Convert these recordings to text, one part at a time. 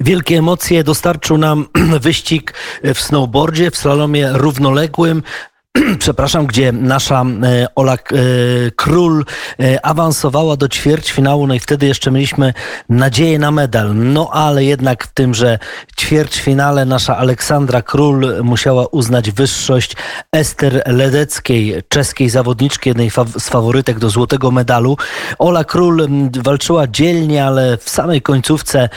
Wielkie emocje dostarczył nam wyścig w snowboardzie, w slalomie równoległym. przepraszam, gdzie nasza e, Ola e, Król e, awansowała do ćwierćfinału, no i wtedy jeszcze mieliśmy nadzieję na medal. No ale jednak w tym, że ćwierćfinale nasza Aleksandra Król musiała uznać wyższość Ester Ledeckiej, czeskiej zawodniczki, jednej z faworytek do złotego medalu. Ola Król walczyła dzielnie, ale w samej końcówce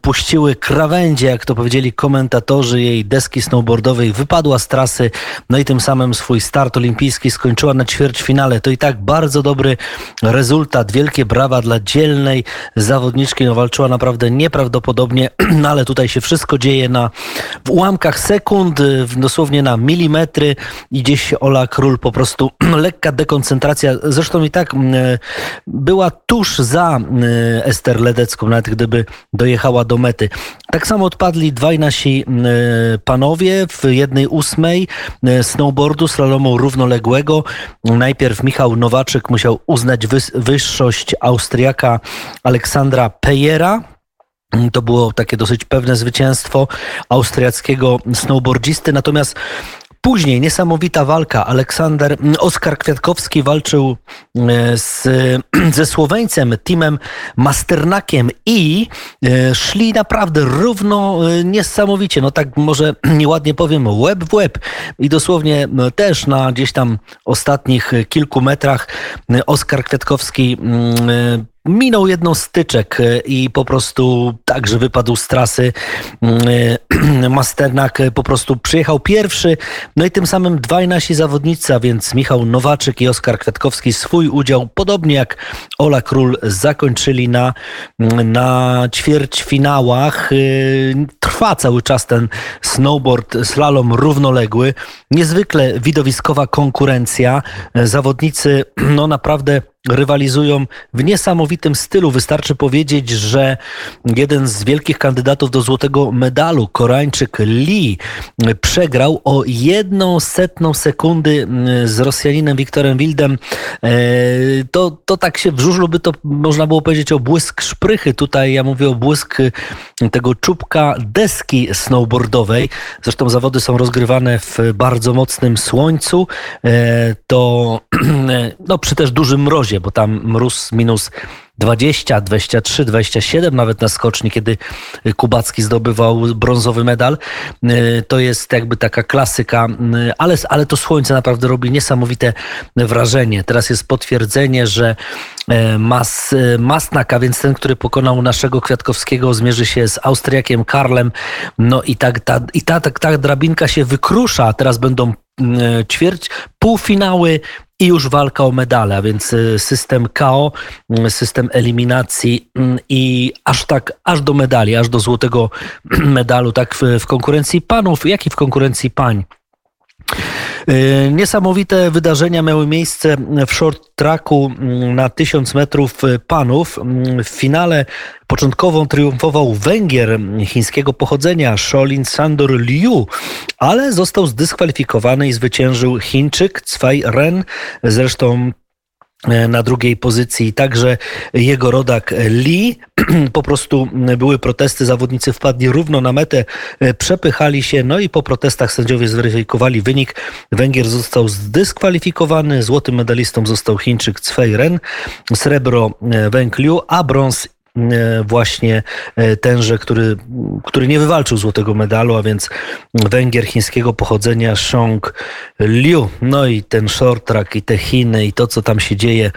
puściły krawędzie, jak to powiedzieli komentatorzy jej deski snowboardowej, wypadła z trasy, no i tym samym swój start olimpijski skończyła na ćwierćfinale. To i tak bardzo dobry rezultat. Wielkie brawa dla dzielnej zawodniczki. No, walczyła naprawdę nieprawdopodobnie, no ale tutaj się wszystko dzieje na, w ułamkach sekund, dosłownie na milimetry i gdzieś Ola Król po prostu lekka dekoncentracja. Zresztą i tak była tuż za Ester Ledecką, nawet gdyby dojechała do mety. Tak samo odpadli dwaj nasi panowie w jednej ósmej snowboardu, slalomu równoległego. Najpierw Michał Nowaczyk musiał uznać wyższość Austriaka Aleksandra Pejera. To było takie dosyć pewne zwycięstwo austriackiego snowboardzisty. Natomiast Później niesamowita walka. Aleksander, Oskar Kwiatkowski walczył e, z, ze Słoweńcem, Timem Masternakiem i e, szli naprawdę równo, e, niesamowicie. No tak może nieładnie powiem, łeb w łeb. I dosłownie też na gdzieś tam ostatnich kilku metrach Oskar Kwiatkowski mm, minął jedną styczek e, i po prostu także wypadł z trasy. Mm, e, Masternak po prostu przyjechał pierwszy, no i tym samym dwaj nasi zawodnicy, a więc Michał Nowaczyk i Oskar Kwiatkowski swój udział, podobnie jak Ola Król, zakończyli na, mm, na ćwierćfinałach. E, trwa cały czas ten snowboard, slalom równoległy. Niezwykle widowiskowa konkurencja. Zawodnicy no naprawdę rywalizują w niesamowitym stylu. Wystarczy powiedzieć, że jeden z wielkich kandydatów do złotego medalu, Koreańczyk Lee, przegrał o jedną setną sekundy mm, z Rosjaninem Wiktorem Wildem. E, to, to tak się w żużlu by to można było powiedzieć o błysk szprychy. Tutaj ja mówię o błysk tego czubka deski snowboardowej. Zresztą zawody są rozgrywane w bardzo mocnym słońcu. E, to no, przy też dużym mrozie bo tam mróz minus 20, 23, 27 nawet na skoczni, kiedy Kubacki zdobywał brązowy medal. Y, to jest jakby taka klasyka, y, ale, ale to słońce naprawdę robi niesamowite wrażenie. Teraz jest potwierdzenie, że y, Mas, Masnak, a więc ten, który pokonał naszego Kwiatkowskiego, zmierzy się z Austriakiem Karlem. No i tak ta, i ta, ta, ta drabinka się wykrusza. Teraz będą ćwierć, półfinały, i już walka o medale, a więc y, system KO, y, system eliminacji mm, i aż tak, aż do medali, aż do złotego medalu, tak w, w konkurencji panów, jak i w konkurencji pań. Y, niesamowite wydarzenia miały miejsce w short tracku mm, na 1000 metrów panów. Mm, w finale początkowo triumfował Węgier chińskiego pochodzenia Sholin Sandor Liu, ale został zdyskwalifikowany i zwyciężył Chińczyk Cwaj Ren. Zresztą E, na drugiej pozycji także jego rodak Lee. Po prostu były protesty, zawodnicy wpadli równo na metę, e, przepychali się, no i po protestach sędziowie zweryfikowali wynik. Węgier został zdyskwalifikowany, złotym medalistą został Chińczyk Cwej Ren, srebro e, Węg Liu, a brąz E, właśnie e, tenże, który, który nie wywalczył złotego medalu, a więc Węgier chińskiego pochodzenia Shong Liu. No i ten short track i te Chiny i to, co tam się dzieje,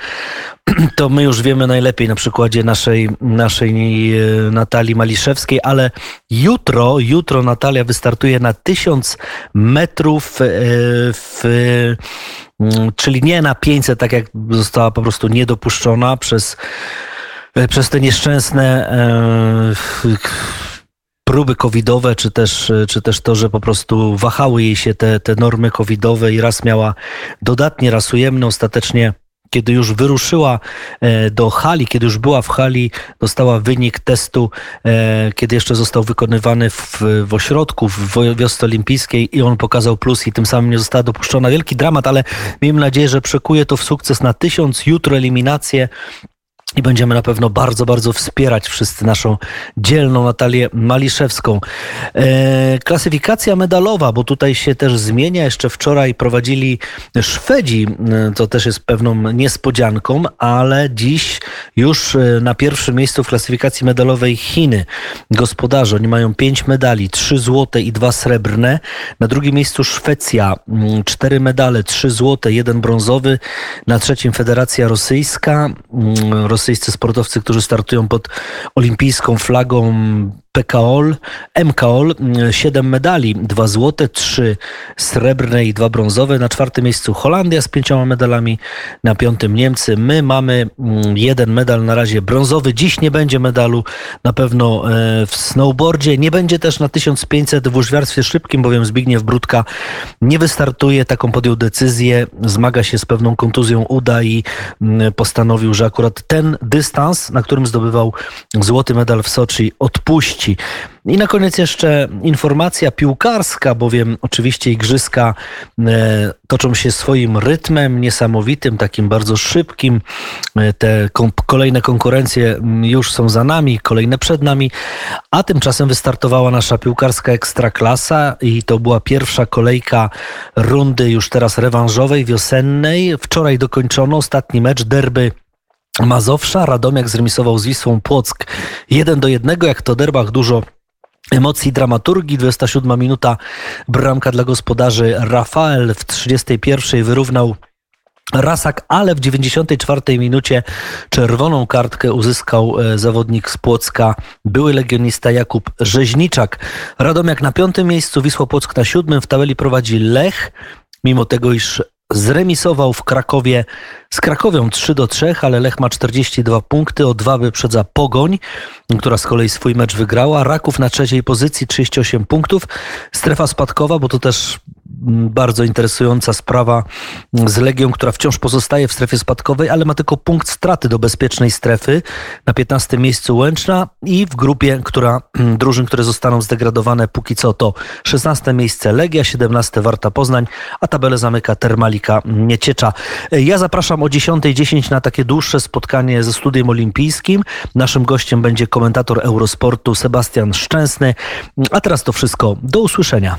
to my już wiemy najlepiej na przykładzie naszej, naszej e, Natalii Maliszewskiej, ale jutro, jutro Natalia wystartuje na 1000 metrów w czyli nie na 500, tak jak została po prostu niedopuszczona przez E, przez te nieszczęsne e, próby covidowe, czy też, e, czy też to, że po prostu wahały jej się te, te normy covidowe i raz miała dodatnie, raz ujemne, ostatecznie kiedy już wyruszyła do hali, kiedy już była w hali, dostała wynik testu, kiedy jeszcze został wykonywany w, w ośrodku, w wiosce olimpijskiej i on pokazał plus i tym samym nie została dopuszczona. Wielki dramat, ale miejmy nadzieję, że przekuje to w sukces na tysiąc, jutro eliminację I będziemy na pewno bardzo, bardzo wspierać wszyscy naszą dzielną Natalię Maliszewską. E, klasyfikacja medalowa, bo tutaj się też zmienia. Jeszcze wczoraj prowadzili Szwedzi, e, to też jest pewną niespodzianką, ale dziś już e, na pierwszym miejscu w klasyfikacji medalowej Chiny. Gospodarze, oni mają pięć medali, trzy złote i dwa srebrne. Na drugim miejscu Szwecja, mm, cztery medale, trzy złote, jeden brązowy. Na trzecim Federacja Rosyjska, mm, rosyjscy sportowcy, którzy startują pod olimpijską flagą PKOL, MKOL, 7 medali, 2 złote, 3 srebrne i 2 brązowe. Na czwartym miejscu Holandia z pięcioma medalami, na piątym Niemcy. My mamy mm, jeden medal na razie brązowy. Dziś nie będzie medalu na pewno e, w snowboardzie. Nie będzie też na 1500 w łyżwiarstwie szybkim, bowiem Zbigniew Brudka nie wystartuje. Taką podjął decyzję. Zmaga się z pewną kontuzją uda i mm, postanowił, że akurat ten dystans, na którym zdobywał złoty medal w Soczi, odpuści i na koniec jeszcze informacja piłkarska, bowiem oczywiście igrzyska e, toczą się swoim rytmem niesamowitym, takim bardzo szybkim. E, te kolejne konkurencje już są za nami, kolejne przed nami, a tymczasem wystartowała nasza piłkarska ekstraklasa i to była pierwsza kolejka rundy już teraz rewanżowej, wiosennej. Wczoraj dokończono ostatni mecz derby Mazowsza. Radomiak zremisował z Wisłą Płock 1 do 1. Jak to derbach dużo emocji dramaturgii. 27 minuta bramka dla gospodarzy. Rafael w 31 wyrównał Rasak, ale w 94 minucie czerwoną kartkę uzyskał e, zawodnik z Płocka, były legionista Jakub Rzeźniczak. Radomiak na piątym miejscu, Wisła Płock na siódmym, w tabeli prowadzi Lech, mimo tego iż zremisował w Krakowie z Krakowią 3 do 3, ale Lech ma 42 punkty, o dwa wyprzedza Pogoń, która z kolei swój mecz wygrała. Raków na trzeciej pozycji 38 punktów. Strefa spadkowa, bo to też bardzo interesująca sprawa z Legią, która wciąż pozostaje w strefie spadkowej, ale ma tylko punkt straty do bezpiecznej strefy. Na 15 miejscu Łęczna i w grupie, która drużyn, które zostaną zdegradowane póki co to 16 miejsce Legia, 17 Warta Poznań, a tabelę zamyka Termalika Nieciecza. Ja zapraszam o 10.10 na takie dłuższe spotkanie ze Studiem Olimpijskim. Naszym gościem będzie komentator Eurosportu Sebastian Szczęsny. A teraz to wszystko. Do usłyszenia.